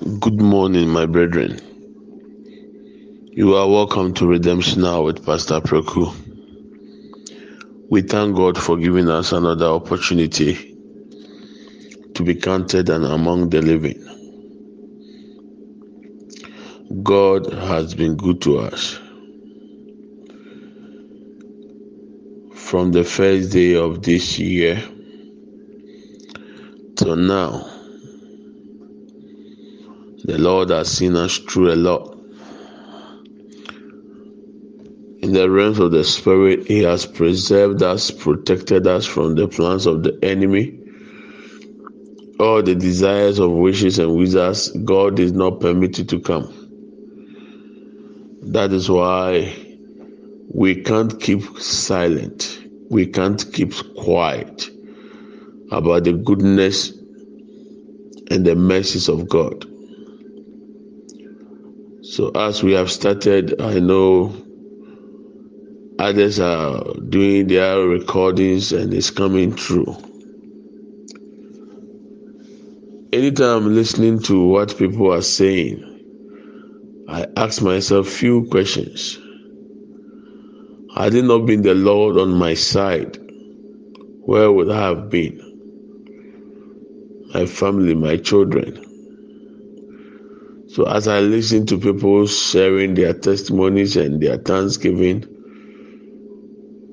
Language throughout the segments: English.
Good morning, my brethren. You are welcome to Redemption Now with Pastor Proku. We thank God for giving us another opportunity to be counted and among the living. God has been good to us. From the first day of this year till now, the Lord has seen us through a lot. In the realms of the Spirit, He has preserved us, protected us from the plans of the enemy. All the desires of wishes and wizards, God is not permitted to come. That is why we can't keep silent. We can't keep quiet about the goodness and the mercies of God. So, as we have started, I know others are doing their recordings and it's coming through. Anytime I'm listening to what people are saying, I ask myself few questions. Had it not been the Lord on my side, where would I have been? My family, my children. So as I listen to people sharing their testimonies and their thanksgiving,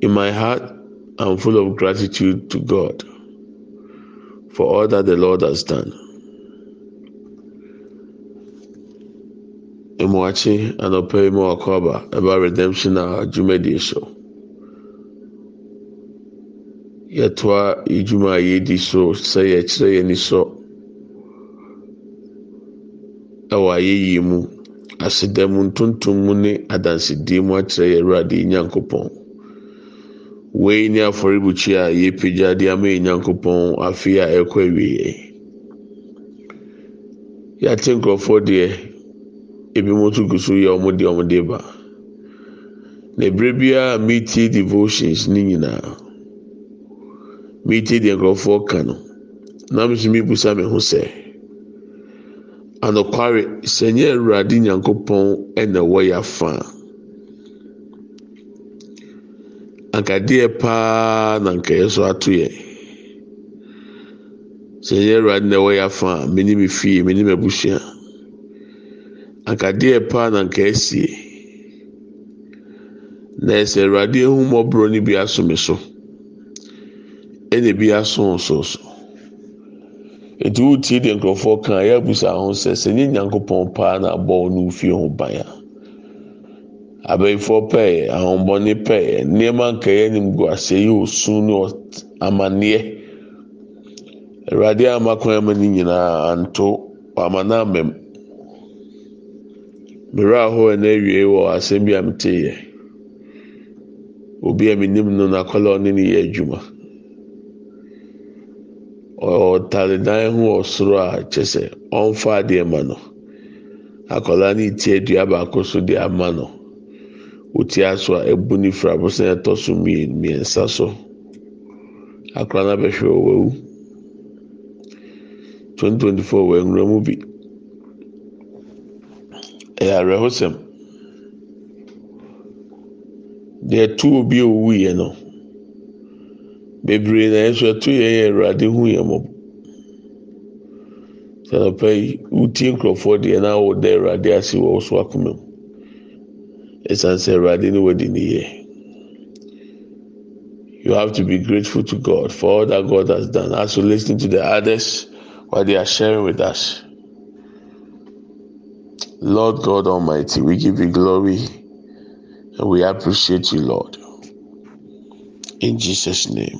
in my heart, I'm full of gratitude to God for all that the Lord has done. Mmoakye anɔpa yi mu wakɔ aba ɛba redemption a dwumadie so. Yɛtoa edwuma a yɛdi so sɛ yɛkyerɛ yɛn ani sɔ ɛwɔ ayɛyie mu aseda mu ntontom mu ne adansidie mu akyerɛ yɛn awurade nyankopɔn. Wei ne afɔrebukyia a yɛpagya de ama yɛn nyankopɔn afe a ɛkɔ awie. Yɛate nkurɔfoɔ deɛ ebi nso gu so yɛ wɔn deɛ wɔn de ba. Na ebere biara meetie devotions ne nyinaa. Meetie deɛ nkurɔfoɔ ka no. Na me nso mebusa me ho sɛ, anokware sɛ nyɛ awurade nyankopɔn ɛna ɛwɔ yɛ afa ankadeɛ paa na nka yɛ so ato yɛ. Sɛ nyɛ awurade na ɛwɔ yɛ afa a, me ne fie, me ne me abusua. Ankadeɛ paa na nka esie. Na sɛ awurade ehumɔborɔ no bi aso me so, ɛna ebi aso nso so. Nti wotie deɛ nkurɔfoɔ ka yɛabusa ho sɛ sɛ nye nyankopɔn paa na abɔ ne wo fie ho ban a. Abɛnfoɔ pɛɛ, ahombɔne pɛɛ, nneɛma nka yɛ anim gu ase yi osu ne amanneɛ. Awurade ama kwan ama ne nyinaa anto, wama no amam. Mmerɛ a na awie wɔ asɛm bi a metee yɛ. Obi a menim no n'akwadaa a ɔne no yɛ adwuma. Ɔtare dan ho wɔ a kyerɛ sɛ adeɛ ma no. Akwadaa no retie dua baako so de ama no. Otia so a ebu ne fira abosan ɛtɔ so mmiɛnsa so. Akwadaa no abɛhwɛ wɔ wawu. 2024 wɔ nwura mu bi. Ɛyɛ awerɛhosɛm. Deɛ ɛto obi a owuiɛ no, bebree na yɛn nso ɛto yɛn yɛ awurade hu yɛn mmɔbɔ. Sɛ anɔpa yi wotie nkurɔfoɔ deɛ na woda awurade ase wɔ so akoma mu. Esiane sɛ awurade ne wadi ne yɛ. You have to be grateful to God for all that God has done. As you listen to the others, what they are sharing with us. Lord God Almighty, we give you glory and we appreciate you, Lord. In Jesus' name,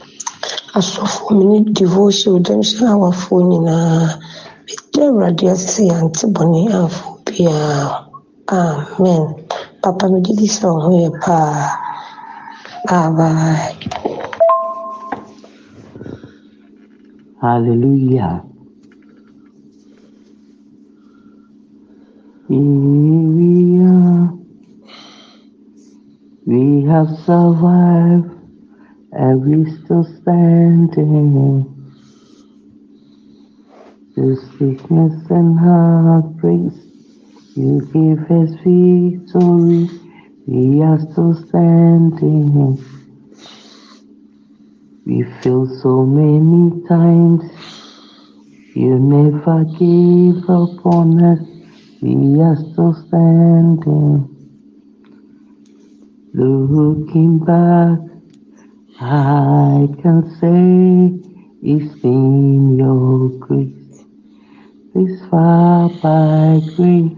asɔfoɔ mene devotion redemption awafoɔ nyinaa. Meda awurade ase yɛante bɔne amfo biara amen. Papa megye di sɛ wo ho yɛ paa abae Hallelujah. Here we are. We have survived and we still standing. Through sickness and heartbreaks, you gave us victory. We are still standing. We feel so many times you never gave up on us. We are still standing. Looking back, I can say it's been your grace. This far by grace.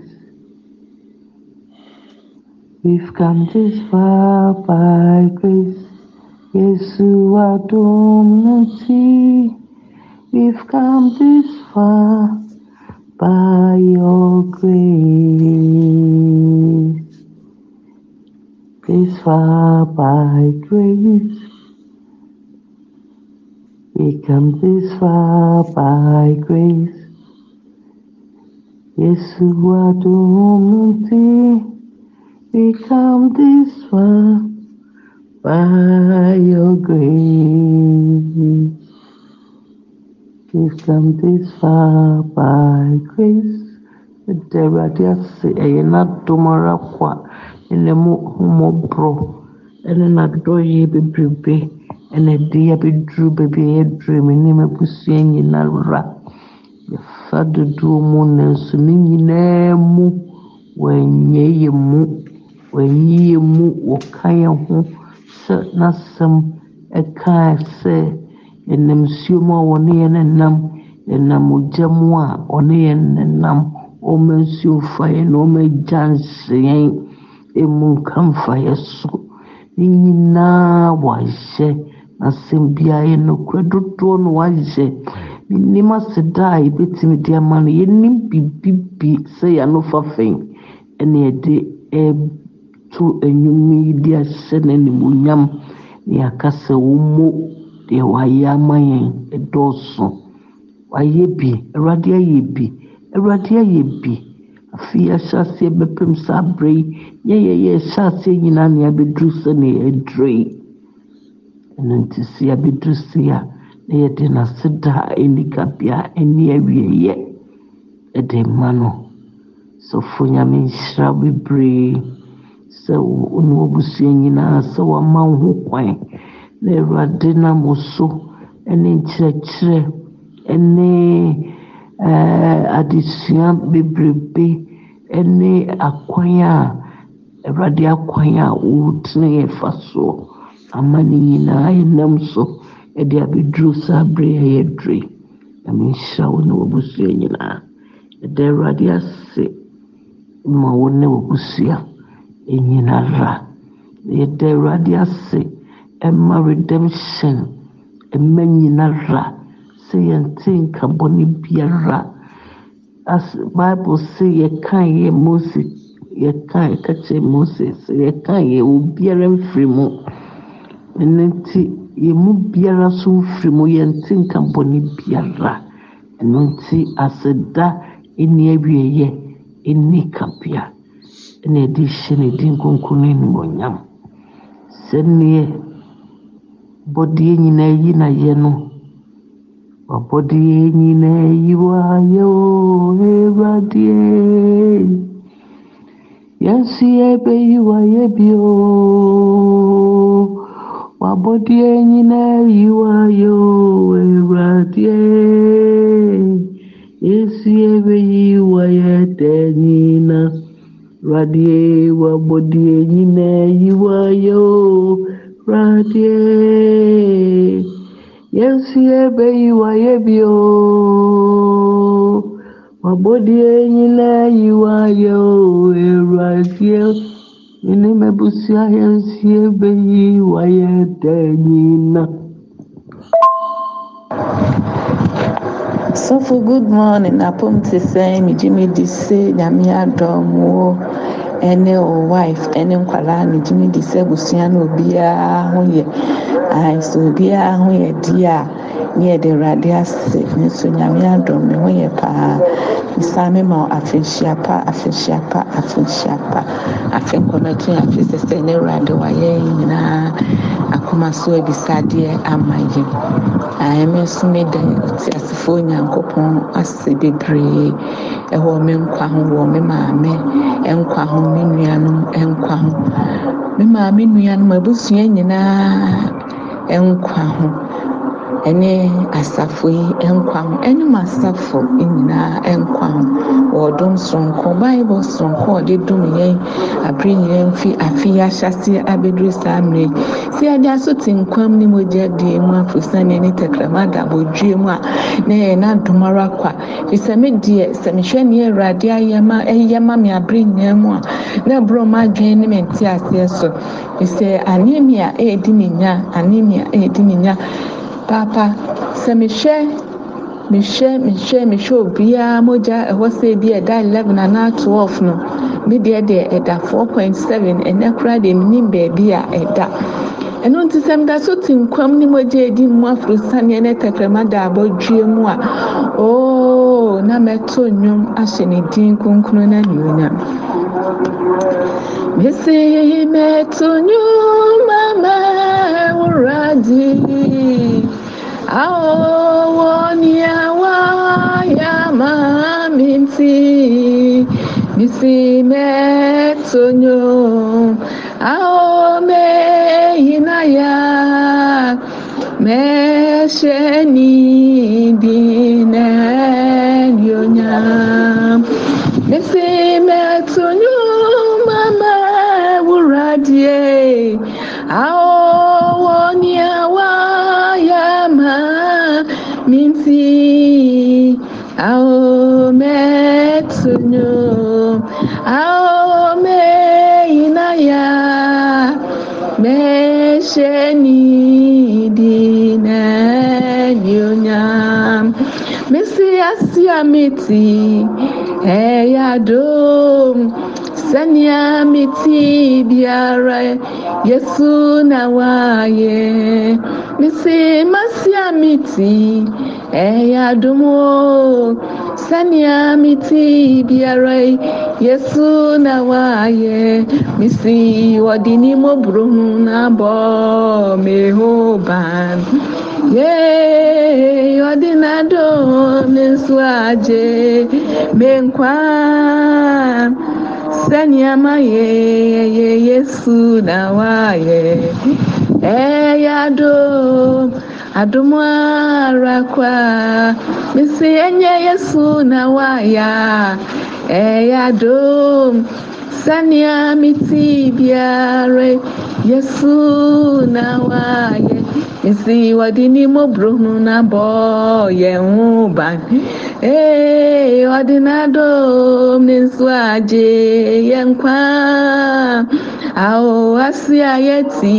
We've come this far by grace. Yesu adonai, we've come this far by your grace. This far by grace. We come this far by grace. Yesu adonai, we come this far by your grace. We've come this far by grace. Ɛda Awurade ase ɛyɛ n'adom ara kwa ɛna mu homɔborɔ ɛne n'adɔyɛ bebrebe ɛna abɛduru baabi a yɛaduru me ne m'abusua nyinara. Yɛfa dodoɔ mu nanso ne nyinaa mu wɔanyɛ yɛ mu wɔanyi yɛ mu wɔka yɛn ho. Sɛ n'asɛm ɛkaa sɛ ɛnam nsuo mu a wɔne yɛn nam. Ɛnam ogya mu a ɔne yɛn nenam ɔmma nsuo fa yɛn na ɔmma agya nhyɛ yɛn emu nka mfa yɛ so. Ne nyinaa wahyɛ n'asɛm biara yɛ nokorɛ dodoɔ na wahyɛ menim aseda a yɛbɛtumi de ama no yɛnim biribi bi sɛ yɛanofa fɛn ɛna yɛde ɛto nnwom yi de ahyɛ n'animuonyam na yɛaka sɛ wɔmmɔ deɛ wayɛ ama yɛn ɛdɔɔso wayɛ bi awurade ayɛ bi awurade ayɛ bi. Afei yɛahyɛ aseɛ bɛpem saa berɛ yi nyɛ yɛyɛ ɛhyɛ aseɛ nyinaa ne abɛduru sɛ ne yɛaduru yi nti sia yɛabɛduru se a na yɛde n'aseda a ɛni kabea ani awieeɛ ɛde ma no sɔfo nyame nhyira bebree sɛ wo ne w'abusua nyinaa sɛ wama wo ho kwan na awurade nam wo so ɛne nkyerɛkyerɛ ɛɛ adesua bebrebe ɛne akwan a awurade akwan a wotene yɛ fa soɔ ama ne nyinaa yɛnam so ɛde abɛduru saa berɛ a yɛaduru yi nyame nhyira wo ne w'abusua nyinaa ɛda awurade ase ma wo ne w'abusua nyinara yɛda awurade ase ɛma redemption ɛma nyinara sɛ yɛnte nka bɔne biara. As bible sɛ yɛkan yɛ mose yɛkan yɛka kyerɛ mose sɛ yɛkan yɛ obiara mfiri mu ɛno nti yɛn mu biara so mfiri mu yɛnte nka bɔne biara. Ɛno nti aseda ɛni awieeɛ ɛni kabea ɛna yɛde hyɛ ne din kronkron no animuonyam sɛneɛ bɔdeɛ nyinaa yi na yɛ no wabɔdeɛ nyinaa yi wayɛ o ewuradeɛ yɛnso yɛbɛyi wayɛ bio wabɔdeɛ nyinaa yi wayɛ o ewuradeɛ yɛnso yɛbɛyi wayɛ dɛ nyinaa Radie wabodie nyina yiwayo radie. Yensu ebe yiwaye bio wabodie nyina yiwayo radie Ini mebusua yensu ebe yiwaye denyina Sɔfo good morning apom te sɛn megye me di se nyame adɔm wo ɛne wo wife ɛne nkwadaa megye me di sɛ abusua no obiara ho yɛ ae sɛ obiara ho yɛ di a ne yɛde awurade ase ne nso nyame adɔm me ho yɛ paa mesan me ma afenhyia pa afenhyia pa afenhyia pa. Afe nkɔmɛto afe sɛ sɛ ne awurade wayɛ nyinaa akoma so abisadeɛ ama yɛn ae me nso meda te asefoɔ onyankopɔn ase bebree ɛwɔ me nkwa ho wɔ me maame nkwa ho me nuanom nkwa ho me maame nuanom abusua nyinaa nkwa ho ɛne asafo yi nkwa ho. Ɛnum asafo nyinaa nkwa ho. Wɔ dom soronko bible soronko a ɔde dom yɛn abere nyinaa mfi afe yi ahyɛseɛ abɛduru saa mmerɛ yi. Si ɛde aso te nkwam ne mogya die mu afosane ne tɛkrɛma da abɔdwie mu a na yɛ n'adom ara kɔ a fisɛ me deɛ sɛ mehwɛ ne awurade ayɛ ma ɛyɛ ma me abere nyinaa mu a na ɛborɔ mu adwene ne me nte aseɛ so fisɛ anemia ɛredi me nya anemia ɛredi me nya paapa sɛ mehwɛ mehwɛ mehwɛ mehwɛ obiara mogya ɛhɔ sɛ ebi ɛda eleven anaa twelve no me deɛ deɛ ɛda four point seven ɛnɛ koraa deɛ menim baabi a ɛda ɛno nti sɛ meda so te nkwam ne mogya edi mu aforo saneɛ ne tɛkrɛma da abɔdwie mu a ooo na mɛto nnwom ahyɛ ne din kronkron na anuonyam mesi mɛto nnwom ama awurade awo ni awa ya maami nti misi mɛtonyo awo meyina ya mɛhyɛ ni di n'anionya misi mɛtonyo mama ewuradie awo mɛhyɛ ni di n'anionya mesi ase a meti ɛyɛ adom sɛnea meti biara yesu na wayɛ mesi masi a meti ɛyɛ adom o sɛnea meti biara yesu na wayɛ mesi wɔde ne mɔburo ho n'abɔ me ho ban. Yee ɔde n'adom ne nso agye me nkwa sɛnea mayɛ ɛyɛ yesu na wayɛ adom ara kwa mesi ɛnyɛ yesu na wayɛ ɛyɛ adom sɛnea meti biara yesu na wayɛ mesi wɔde ne ho n'abɔ yɛn ho ban ee eh, ɔde n'adom ne nso agye ao asiayeti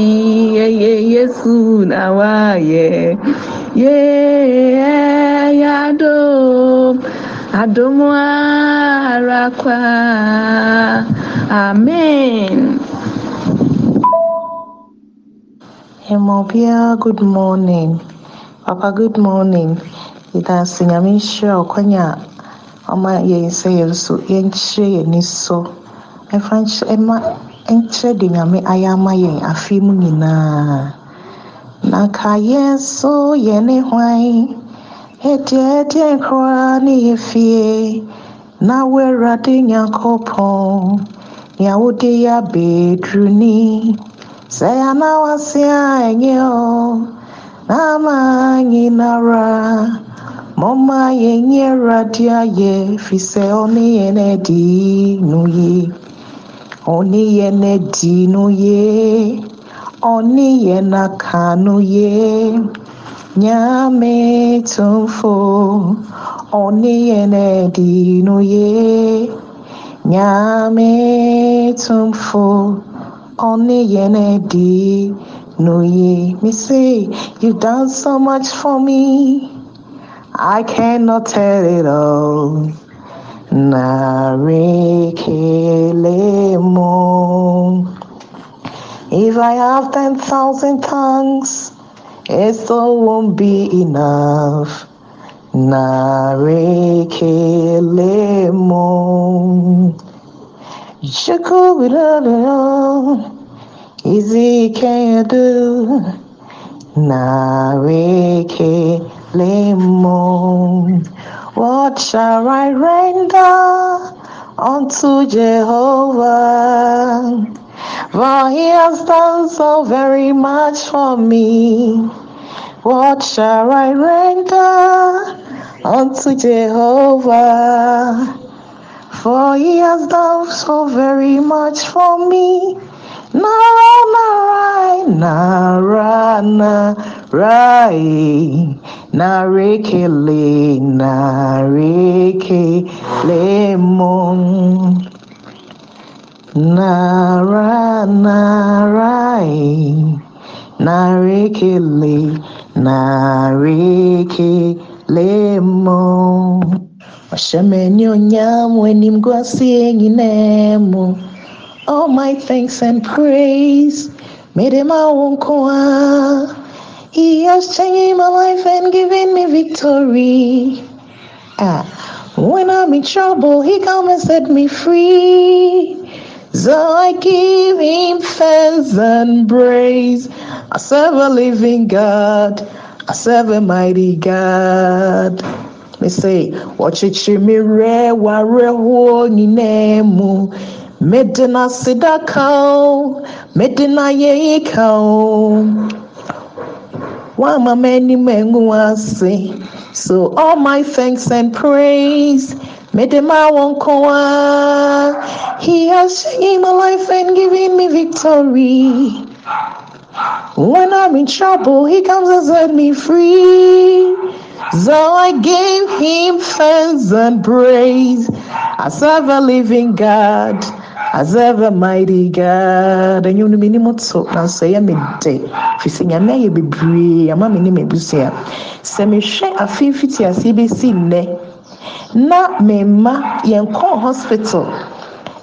yeye yesu nawaye ye yado adomo arakwa amen. Emobia, good morning. Papa, good morning. Ida sinyamisha okwanya ọma yɛn sɛ yɛn nso yɛnkyerɛ yɛn ani so ɛmfa nkyerɛ ɛma nkyerɛ de nyame ayɛ ama yɛn afe mu nyinaa. Na ka so yɛ ne hwan? Ɛdeɛdeɛ koraa ne yɛ fie. Na woawurade nyankopɔn nea wode yɛ abɛɛduru ni sɛ ana wase a ɛnyɛ o na ama nyinara mɔma yɛnyɛ awurade ayɛ firi sɛ ɔne yɛn adi no yie oniye ne dinu ye oniye na kanu ye nyame tumfo oniye ne dinu ye nyame tumfo oniye ne dinu ye me say you've done so much for me. I cannot tell it all Narekelemo. If I have 10,000 tongues, it still won't be enough. Narekelemo. Shakubidalo. Easy can you do? Narekelemo. What shall I render unto Jehovah? For he has done so very much for me. What shall I render unto Jehovah? For he has done so very much for me. Nara, nara, nara, narekele, narekele mon. Nara, nara, narekele, narekele mon. Washemeni onyamu enimgwasi nyinemu. All my thanks and praise made him our He has changed my life and given me victory. Ah, when I'm in trouble, he comes and set me free. So I give him thanks and praise. I serve a living God. I serve a mighty God. Let me say, watch it, me re wa re wo ni nemu. Medina sidakao, medina ye kao. Wama many menguase. So all my thanks and praise. Medema wonkoa. He has changed my life and given me victory. When I'm in trouble, he comes and set me free. So I gave him thanks and praise. I serve a living God. as ever mighty god. Ɛnyɛ no menim to nanso ɛyɛ me dɛ firi sɛ nyame ayɛ bebree ama me ne m'abusua sɛ mehwɛ afei mfiti aseɛ bɛsi nnɛ na memma yɛnkɔ hospital.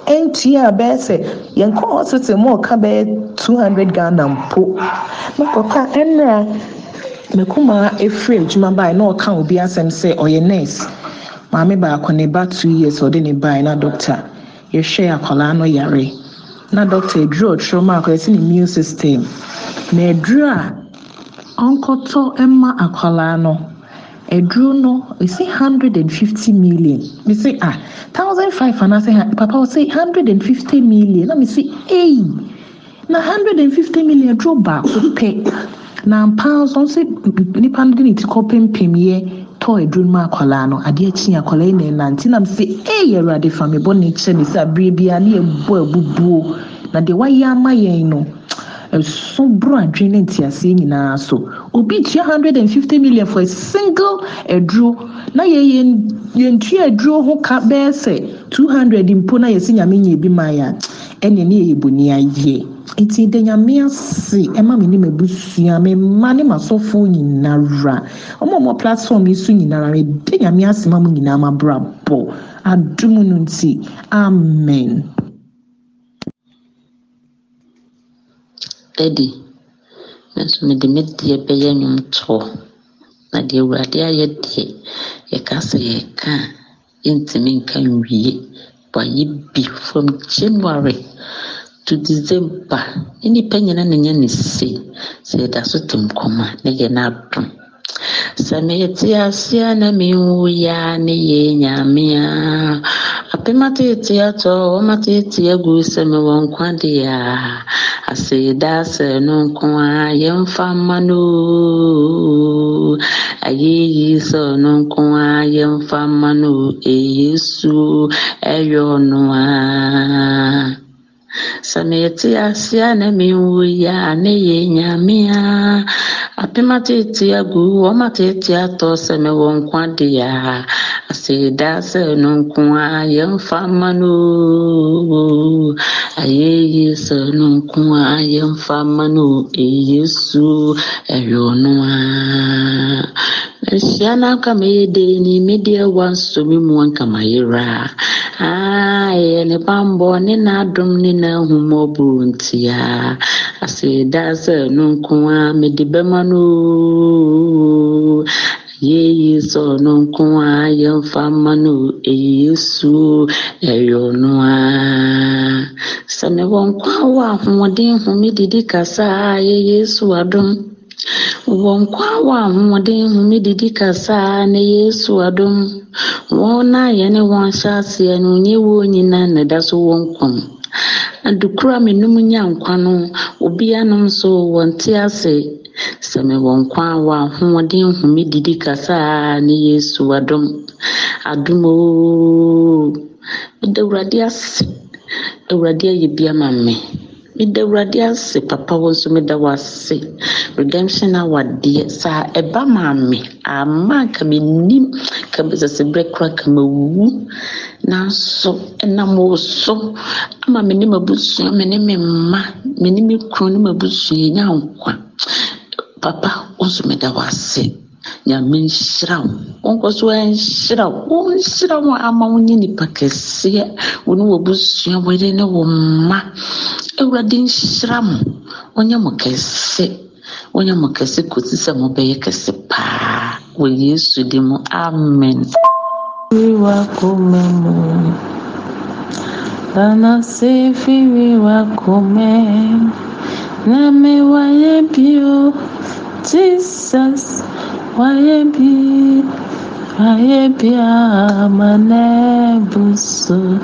Ntua a bɛyɛ sɛ yɛnkɔ hospital mu ɔka bɛyɛ 200 ghana mpo mekɔka ɛnera mekumaa efiri adwuma baa na ɔka obi asɛm sɛ ɔyɛ nurse maame baako ne ba two years ɔde ne baa na doctor yɛhwɛ akwadaa no yare. Na doctor eduru ɔtwerɛ mu akwadaa si ne immune system. Na eduru a ɔnkɔtɔ ɛma akwadaa no eduru no esi hundred and fifty million. Me say ah thousand five anaasɛ papa ɔsɛ hundred and fifty million. Na me say eyi na hundred and fifty million duro baako pɛ. Na mpa nso sɛ nipa no de ne ti kɔ pempem yɛ tɔ eduru mu akwadaa no adeɛ kyi akwadaa yi na ɛnante na me say eyi awurade fa me bɔ ne kyɛ ne sɛ abere bia ne ɛbɔ abubuo na deɛ wayɛ ama yɛn no ɛso boro adwene ne nteaseɛ nyinaa so. Obi tua hundred and fifty million for a single aduro na yɛ yɛn yɛntua aduro ho ka bɛyɛ sɛ two hundred mpo na yɛsi nyame nyɛ bi ma yɛ a ɛnna ne yɛ boni ayɛ nti de nyame ase ɛma me ne m'abusua me mma ne m'asɔfoɔ nyinara ɔmo ɔmo platform yi so nyinara me de nyame ase ma mo nyinaa ma bra bɔ adum no nti amen. Daddy, nso mede me deɛ bɛyɛ nnwomtoɔ. Na deɛ Awurade ayɛ deɛ, yɛka sɛ yɛka a, yɛntumi nka nwie. Wayɛ bi from January to December. Nnipa nyinaa na ɛnyɛ ne se. Sɛ yɛda so te nkɔm a, na yɛ n'adom. Sɛ mete ase a na menwu yi a ne yɛ Nyame a. Apem atete atɔ, wɔn atete agu sɛ mewɔ nkwa deɛ a. Aseda sɛ no nko a yɛmfa mma no o. Ayeyi sɛ ɔno nko a yɛmfa mma no o. Eyesu ɛyɛ ɔno a. sɛ mete ase a na ne yɛ nyame a apem atete agu wɔn atete atɔ sɛ mewɔ nkwa de a aseda sɛ no nko a yɛmfa ma no ayɛyie sɛ no nko a yɛmfa ma no eyesu ɛyɛ ɔno a Ahyia na aka mɛyɛ dee ni medeɛ wanso me mu anka mayera a ɛyɛ ne bambɔ ne n'adom ne n'ahummɔbɔ nti a aseda sɛ no nko a mede bɛma no yeye sɛ ɔno nko a yɛmfa ma no ɛyɛ yesu ɛyɛ ɔno a sɛ mewɔ nkwa wɔ ahoɔden home didi kasa a ɛyɛ yesu adom wɔ nkwa wɔ ahoɔden home didi kasa a na yesu adom. Wɔn a yɛne wɔn hyɛ aseɛ no nye wɔn nyinaa na ɛda so wɔ nkwa mu adukura menum nya nkwa no obianom nso wɔnte ase. Sɛ mewɔ nkwa wɔ ahoɔden home didi kasa a na yesu adom. Adom ooo meda ase. Awurade ayɛ bi ama me meda awurade ase papa wo nso meda wo ase. Redemption awadeɛ saa ɛba maa me ama nka menim ka sɛ sɛ berɛ kora ka mawuwu nanso ɛnam wo so ama me ne m'abusua me ne me mma me me kunu ne m'abusua yɛnya nkwa papa wo nso meda wo ase nyame nhyira wo wɔnkɔ so ɛnhyira wo wɔnhyira wo ama wo nyɛ nipa kɛseɛ. Wo ne w'abusua wo yere ne wo mma. Awurade nhyira mo. Ɔnyɛ mo kɛse. Ɔnyɛ mo kɛse kɔsi sɛ mobɛyɛ kɛse paa. Wɔ yesu di mu. Amen. Firi kome mu. Dana se firi kome. Na me waye bio. Jesus waye bi. Waye bi amane busu.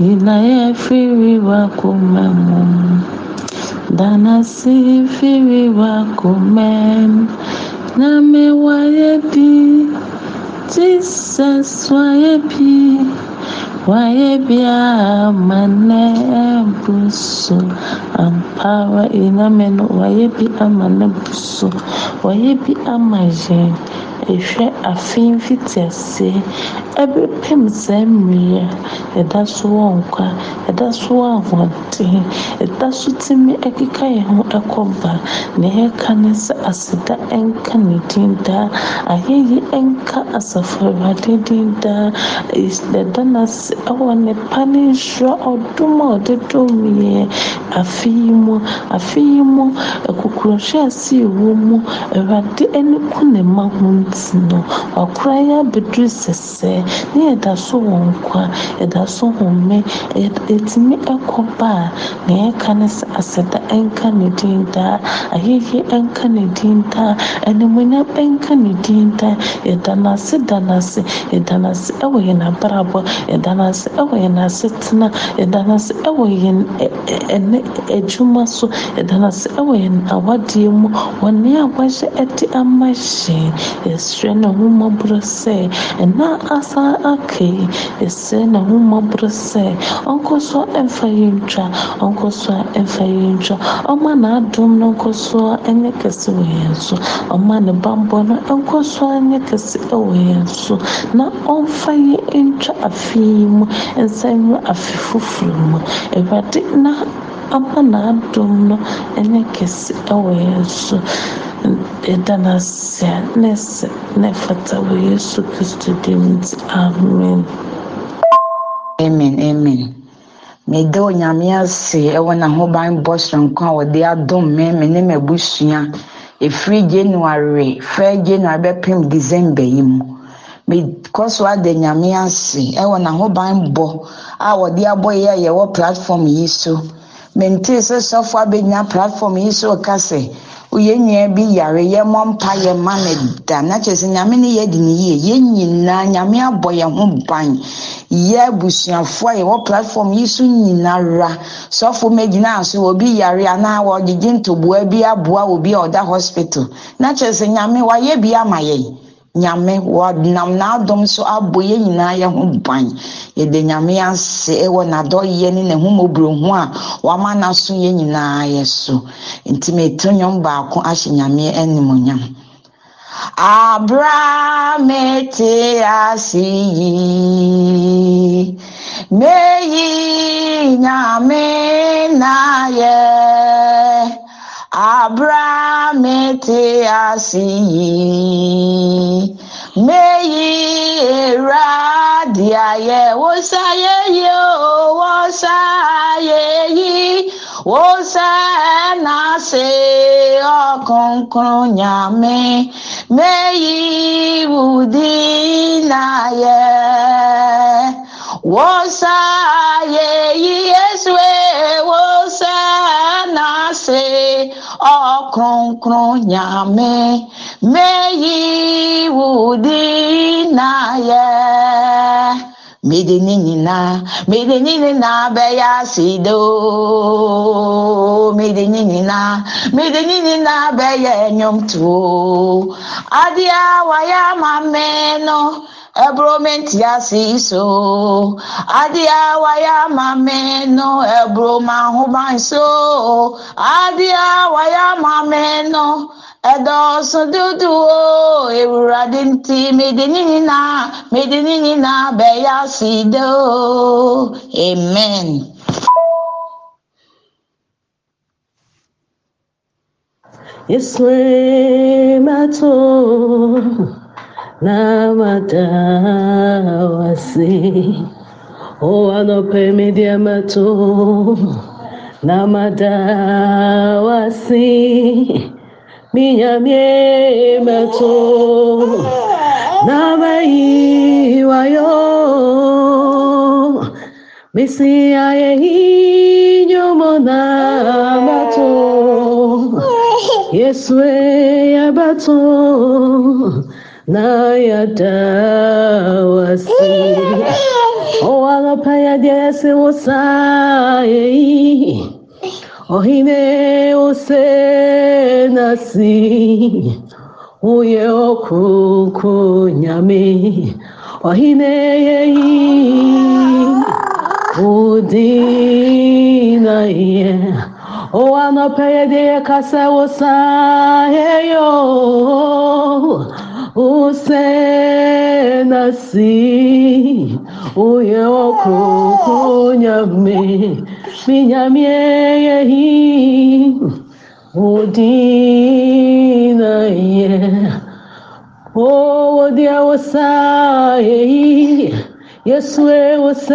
Ina ye firi kome mu. Dana se firi kome. Na me waye bi. Jesus Why be a man ampawa ina men why be a man bi why be a man ehwɛ afin fitiase ɛbɛpem saa mmerɛ yɛda so wɔ nkwa yɛda so wɔ ahoɔden yɛda so tumi ɛkeka yɛn ho ɛkɔ ba. Na yɛka ne sɛ aseda ɛnka ne din daa ayɛyi ɛnka asafo awurade din daa yɛda n'ase ɛwɔ ne pa ne nhyira ɔdom a ɔde dom yɛn afe yi mu. Afe yi mu. Akukuruhwɛ ase ɛwɔ mu. Awurade ani ku ne ma ho nti no. Wakora yɛ abɛduru sɛsɛɛ ne yɛda so wɔ nkwa yɛda so home yɛtumi ɛkɔ ba a na yɛka ne sɛ aseda ɛnka ne din daa ayɛyie ɛnka ne din daa animuonyam ɛnka ne din daa yɛda n'ase da n'ase yɛda n'ase ɛwɔ yɛn abrabɔ yɛda n'ase ɛwɔ yɛn asetena yɛda n'ase ɛwɔ yɛn ɛnɛ adwuma so yɛda n'ase ɛwɔ yɛn awadeɛ mu wɔ nea wahyɛ ɛde ama yɛn yɛsrɛ ne ho mmɔborɔ sɛ ɛna asan aka yi yɛsrɛ ne ho mmɔborɔ sɛ ɔnkɔ so ɛmfa yɛn ntwa ɔnkɔ so a ɛmfa yɛn ntwa ɔma n'adom no nkɔ so a ɛnyɛ kɛse wɔ yɛn ne bambɔ no nkɔ so a ɛnyɛ kɛse ɛwɔ yɛn so na ɔmfa yɛn ntwa afe yi mu nsa na ama n'adom no ɛnyɛ kɛse ɛwɔ yɛn ɛda n'ase a na dim nti amen amen. Amen onyame ase ɛwɔ n'ahoban bɔ soronko a wɔde adom me me ne m'abusua ɛfiri january fɛ january bɛpem december yi mu. Mekɔ so ada nyame ase ɛwɔ n'ahoban bɔ a wɔde abɔ yɛ a yɛwɔ platform yi so. Mentee sɛ sɔfo abɛnya platform yi so ka sɛ yɛn nyinaa bi yare yɛmmɔ mpa yɛ ma no da. Na kyerɛ sɛ nyame ne yɛde ne yie yɛn nyinaa nyame abɔ yɛn ho ban. Yɛ abusuafoɔ a yɛwɔ platform yi so nyinara. Sɔfo mɛgyina so obi yare anaa wɔgyegye ntoboa bi aboa obi a ɔda hospital. Na kyerɛ sɛ nyame wayɛ bi ama yɛn. Nyame wɔnam n'adɔm so abɔ nyinaa yɛ ho ban. Yɛde nyame ase ɛwɔ n'adɔyɛ ne n'ahomɔborɔ ho a wama n'aso yɛn nyinaa yɛ so. Nti meto nnwom baako ahyɛ nyame animonyam abra mete ase yi. Meyi nyame na yɛ. Abraham te ase yi meyi era di ayẹ wo sáyé yìí o wo sáyé yìí wo sẹ na se ọkùnkùn nyàmé meyi wùdí náà yẹ wosaye yi esue wosa na se ọkùnkùn nyame meyi wudi na yẹ mede ne nyinaa mede ne nyinaa bɛyɛ aseda o mede ne nyinaa me no ebromenti ya si so adịghị ya ma menụ ebroma ahụma nso adịghị ya ma menụ ẹdọọsùn dúdú o. Ewúrà dí ti mèdínì nínà mèdínì nínà bẹyà amen. Yes, we're na madawasi o anope media mato na madawasi minyamie mato na mai wayo. Misi aye nyomo na mato Yeswe yabato na yadawasi O alapaya diase wosaye Ohine ose nasi Uye okuku nyame Ohine yeyi Udina ye O anapaya de kasa wosa O Hussein assim, o eu cunha me, minha mãe Odina ye, oh, é o dia o sai, Yesu eu se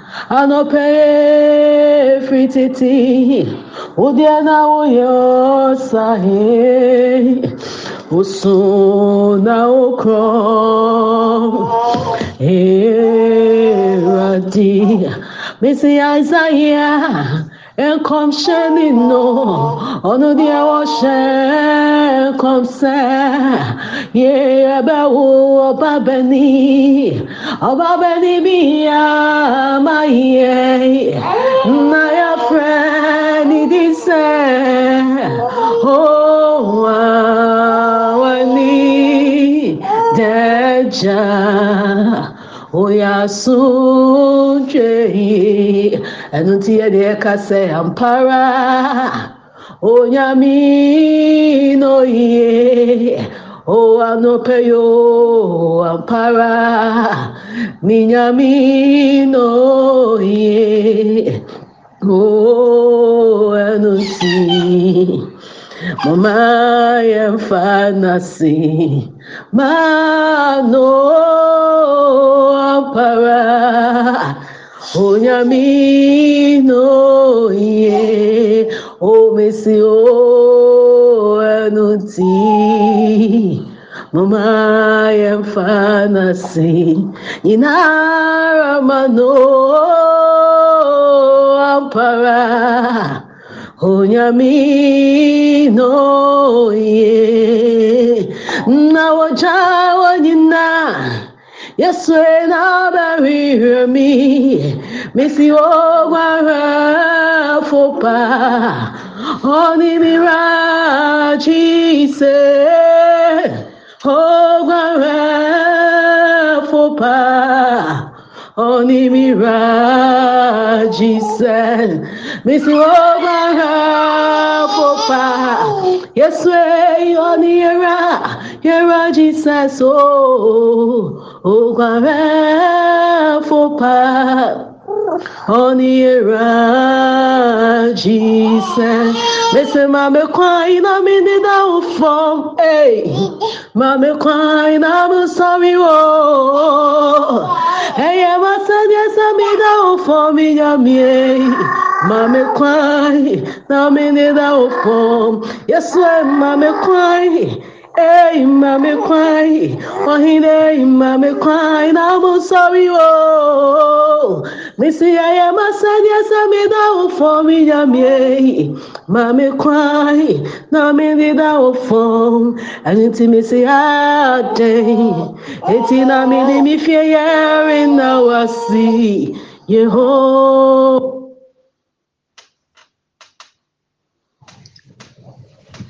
Misie frititi Ohine na sahi Odia woso na okro Heradi Anope frititi Odia na uyo sahi Oso na okro Heradi Missy Isaiah Nkɔmhyɛ ne no ɔno deɛ wɔhyɛ nkɔmsɛ yɛ ɛbɛwo ɔba bɛni ɔba bɛni bi ama yɛ na yɛfrɛ ne di sɛ owawani dɛgya oyasundwe ɛno nti yɛde ɛka sɛ ampara onyame no yie o anɔpɛ yo ampara minyame no yie o ɛno nti mama yɛmfa nase mano ampara onyame no yie o nti mama n'ase nyinara ma no ampara onyame no ye na wɔgya wɔ nyinaa Yeswe na bari mi misi o gwara fopa oni miraji se o gwara fopa oni miraji se misi o gwara fopa Yeswe oni yera yera Jesus oh Okware fopa Onira Jesus. Listen, mame kwai na mi ni da ufo Hey. Mame kwai na mu sorry wo Hey ma sa dia sa mi da ufo mi ya mi Mame kwai na mi ni da ufo Yes, mame kwai Hey, mami kwai, ohine mami kwai, na mo sorry oh. Missy I am a sad yes I made out for me yami. Mami kwai, na me did out for. And it's missy a day. It's in a me me fear in now I see. Yehovah.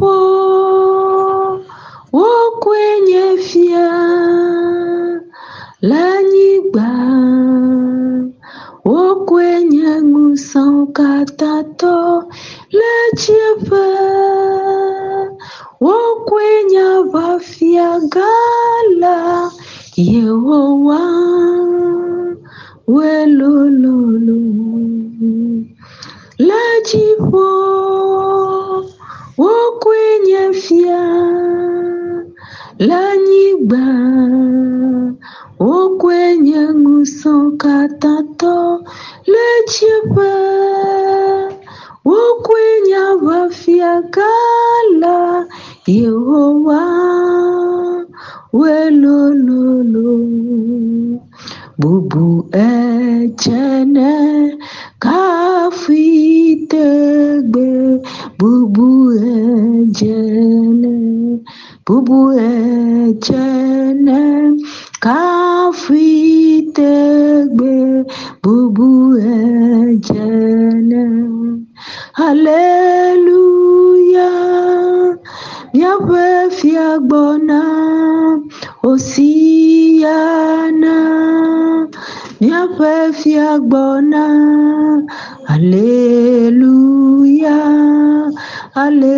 Lajifo al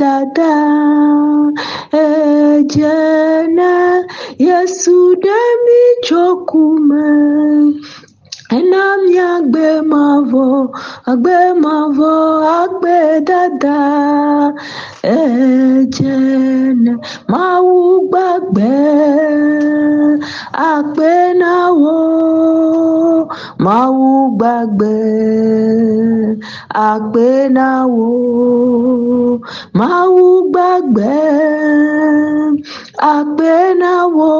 dada edzene yesu ɖemi tso kume ena miagbe mavɔ agbe mavɔ agbe dada edzene mawu gbagbe akpenawo mawu mau gbàgbé àgbénáwó mau gbàgbé àgbénáwó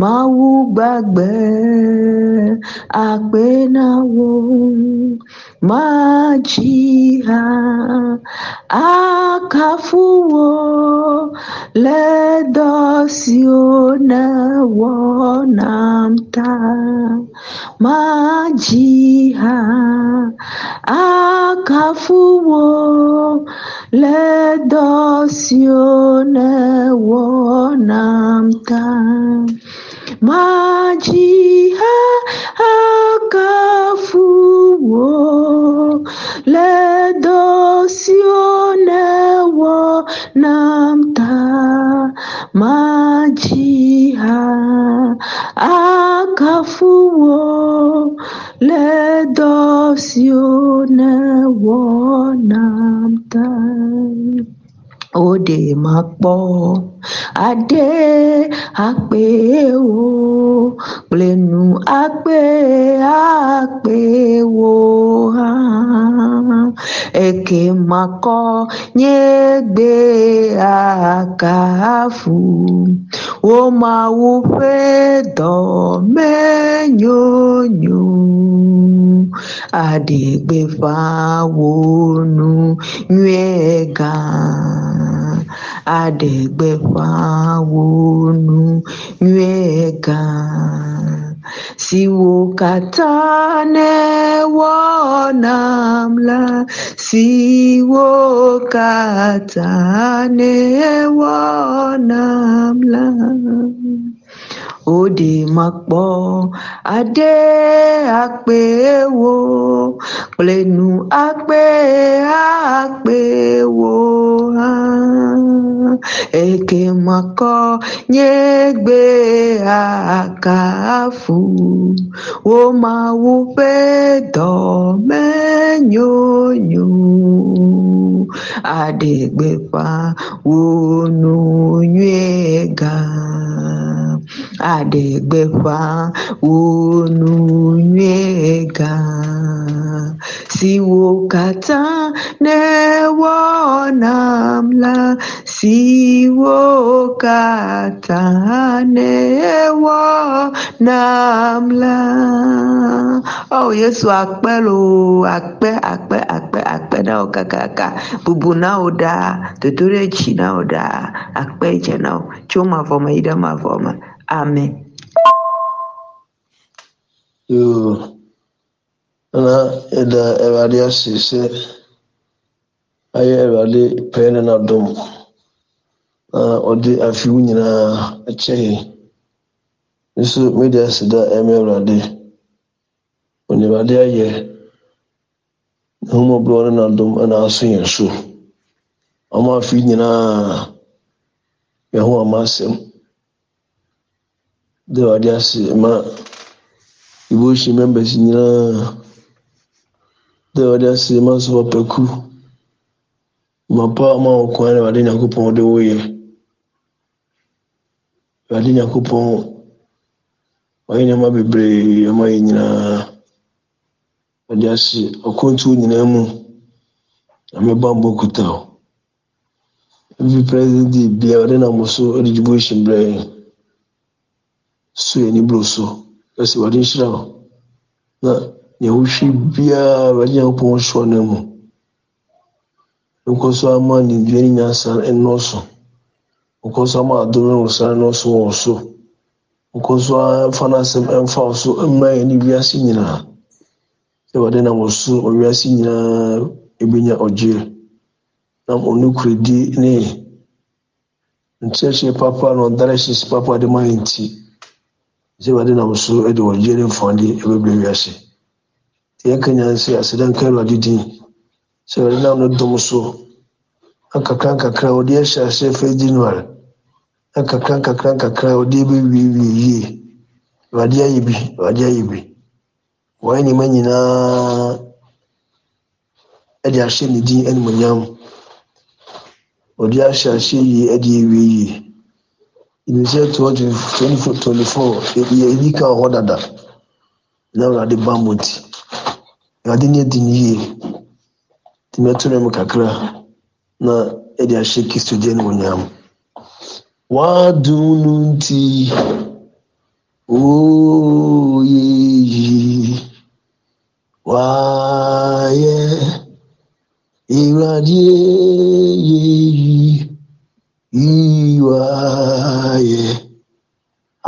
mau gbàgbé àgbénáwó. Akafuwo le dɔ dosio na wonamta le dosio na wonamta majiha akafuwo le dosio na wonamta majiha akafuwo le dosio na adé àpè wo, plẹ̀nù àpè àpè wo. á. Eke makonye gbe akafu. Omawupe dome nyonyo. Adegbe fawonu nywega Adegbe fawonu nywega siwokatane wonamla. Siwokatane wonamla. Òde mọ̀pọ̀ adé àpéwò. Pẹ̀lú àpé àpéwò. hàn ekemọkọ nyegbe akafu womawupe dọmenyonyo adegbefa wonunywega adẹ̀gbẹ́fà onúyẹ̀gà siwokata newonamla siwokata newonamla oh yesu akpẹ lo akpẹ akpẹ akpẹ akpẹ na o kakaka bubu na o da totore etsi na o da akpẹ etsɛ na o. Tso ma vɔ me yi ɖe ma vɔ me. Yoo na ɛda awurade ase sɛ ayɛ awurade pɛɛ ne n'adom na ɔde afe wo nyinaa akyɛ yɛn nso mede ase da ɛmɛ awurade ɔne awurade ayɛ ne ho mmɔborɔ ne n'adom ɛna aso so ɔma afe nyinaa yɛn ho ama asɛm dɛ ɔde ase ma devotion members nyinaa dɛ ɔde ase ma sɔ paku mapa ma wɔ kwan na ɔde nyakopɔn de woyɛ ɔde nyakopɔn ɔyɛ nneɛma bebree ɔma yɛ nyinaa ɔde ase ɔkɔntuo nyinaa mu ameba mbɔ kuta o. Ebi president bi a ɔde nam so ɔde devotion brɛ yɛn. So yɛ niburo so ɛsɛ awurade nhyira wo na nea wohwɛ biara awurade nyankopɔn soɔ no mu nkɔ so ama ne nyansa nnɔɔso nkɔ so ama adom ne wosare nnɔɔso wɔ so nkɔ so amfa no asɛm so mma yɛ ne wiase nyinaa sɛ awurade nam wo so nyinaa ɛbɛnya ɔgyeɛ nam ɔnokorɛdi ne. Nkyerɛkyerɛ papa na ɔdirections papa de ma yɛ nti sɛ awurade nam so de ɔgyeɛ ne mfɔade ɛbɛbrɛ wiase nti yɛka nyane sɛ aseda nka awurade din sɛ awurade nam no dom so nkakra nkakra wɔde ahyɛ ahyɛ fɛ january nkakra nkakra nkakra wɔde bɛwiewie yie awurade ayɛ bi awurade ayɛ bi wɔayɛ nneɛma nyinaa de ahyɛ ne din animonyam wɔde ahyɛ ahyɛ yie de awie yie ibihyɛ twenty twenty four twenty four yɛ edi ka wɔ hɔ dada na awurade bambɔ nti awurade ne adi ne yie nti mɛtɔrɔ mu kakra na ɛde ahyɛ kristo gye ne wɔnyam wadum no nti ooyɛ yi waayɛ ewurade yɛ yi yi juaye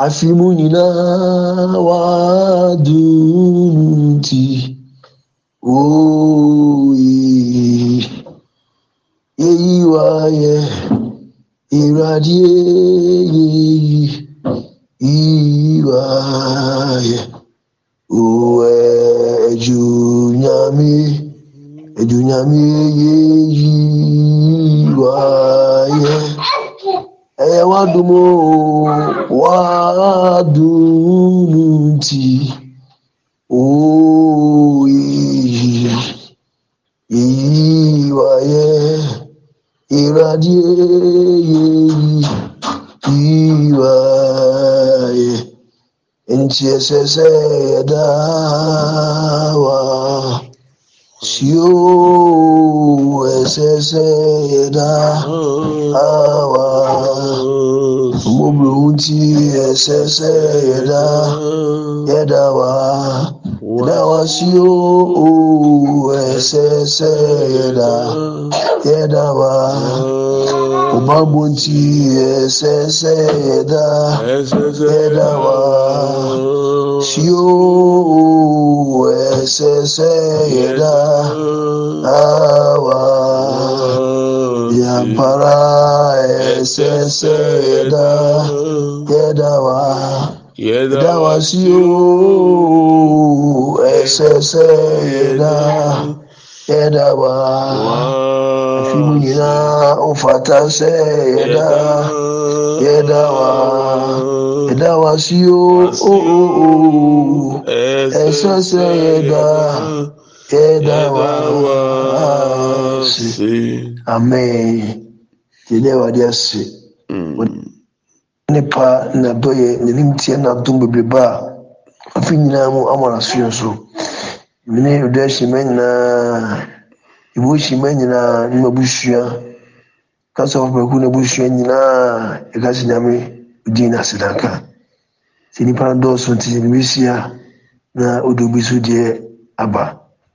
afimunyina wadunti oyi eyi waye iradie yeyi iyi waye owe ejunyami ejunyami yeyi waye ẹ wá dùnmọ́ wá dùnmù tì òòyì èyí wáyé ìrádìí èyí wáyé ntì ẹsẹsẹ ẹdá wa sí òòyì. Sɛ yɛda wa. Mmɔborɔhu nti ɛsɛ sɛ yɛda yɛda wa ɛsɛ sɛ yɛda yɛda wa. Ɔbambɔ nti ɛsɛ sɛ yɛda yɛda wa. Sio ɛsɛ sɛ yɛda agbára ese ṣe ẹ̀dá yẹ̀dá wá yẹ̀dá wá sí ooo ẹ̀ṣẹ̀ ṣe ẹ̀dá yẹ̀dá wá fìmùyìnà òfàtà ṣe ẹ̀dá yẹ̀dá wá ẹ̀dá wá sí ooo ẹ̀ṣẹ̀ ṣe amen yɛda awurade ase. Nipa na dɔyɛ n'anim na adom bebrebe a afi nyinaa mu ama n'asoɛ so mene ɔdɔ ahyima nyinaa ɛbɔ hyima nyinaa ne mabusua kasa ɔpaku no abusua nyinaa ɛka sɛ nyame din no asedanka sɛ nnipa no dɔɔso nti sɛ nebɛhyia na ɔdɔ bi so deɛ aba.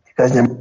Ɛka sɛ nyame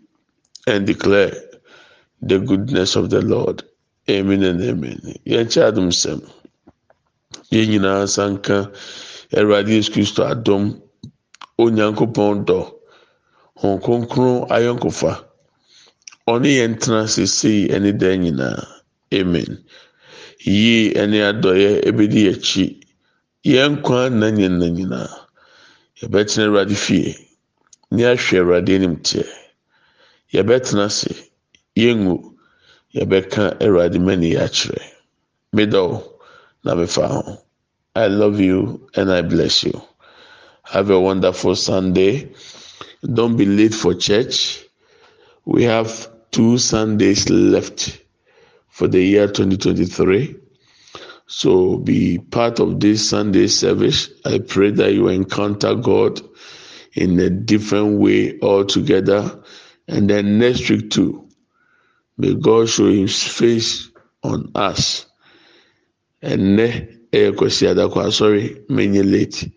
and declare the goodness of the Lord. Amen and amen. Yɛn kyɛ adom sɛm. Yɛn nyinaa sanka Awurade Yesu Kristo adom, Onyankopɔn dɔ, Hon Kronkron ayɔnkofa. Ɔne yɛn tena sesei ɛne dan nyinaa. Amen. Yie ɛne adɔyɛ ebedi akyi. Yɛn nkwa nna nyina nyinaa. Yɛbɛtena Awurade fie. Ne ahwɛ Awurade anim teɛ. Yɛbɛtena ase. Yɛngu. Yɛbɛka awurade mani akyerɛ. Medɔw na mefa ho. I love you and i bless you. Have a wonderful sunday. Don't be late for church. We have two sundays left for the year 2023 so be part of this sunday service. I pray that you encounter god in a different way altogether and then next week too, may God show his face on us. Ne ɛyɛ kwasi adakɔ asɔre menye late.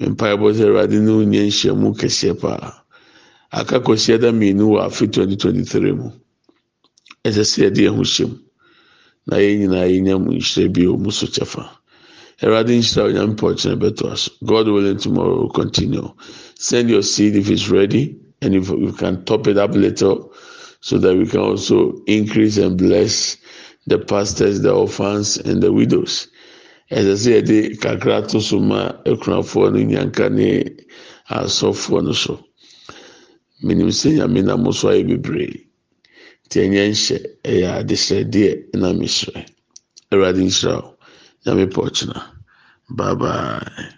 Mpaebɔ sɛ Awurade ne onye nhyiamu kɛseɛ paa. Aka kwasi ada mmienu wɔ afe 2023 mu. Ɛsɛ sɛ yɛde yɛn ho hyɛ mu. Na yɛn nyinaa yɛnya mu nhyira bi wɔ mu so kyɛfa. Awurade nhyira onyame pɔkyerɛ bɛtɔ aso. God willing tomorrow will continue. Send your seed if it's ready. And if we can top it up little so that we can also increase and bless the pastors, the orphans, and the widows. As I the kakra to suma ekunafoɔ no nyanka ne asɔfoɔ no so. Menim sɛ nyame na mo so ayɛ bebree. Nti na mesrɛ. Awurade nhyira wo. Bye bye.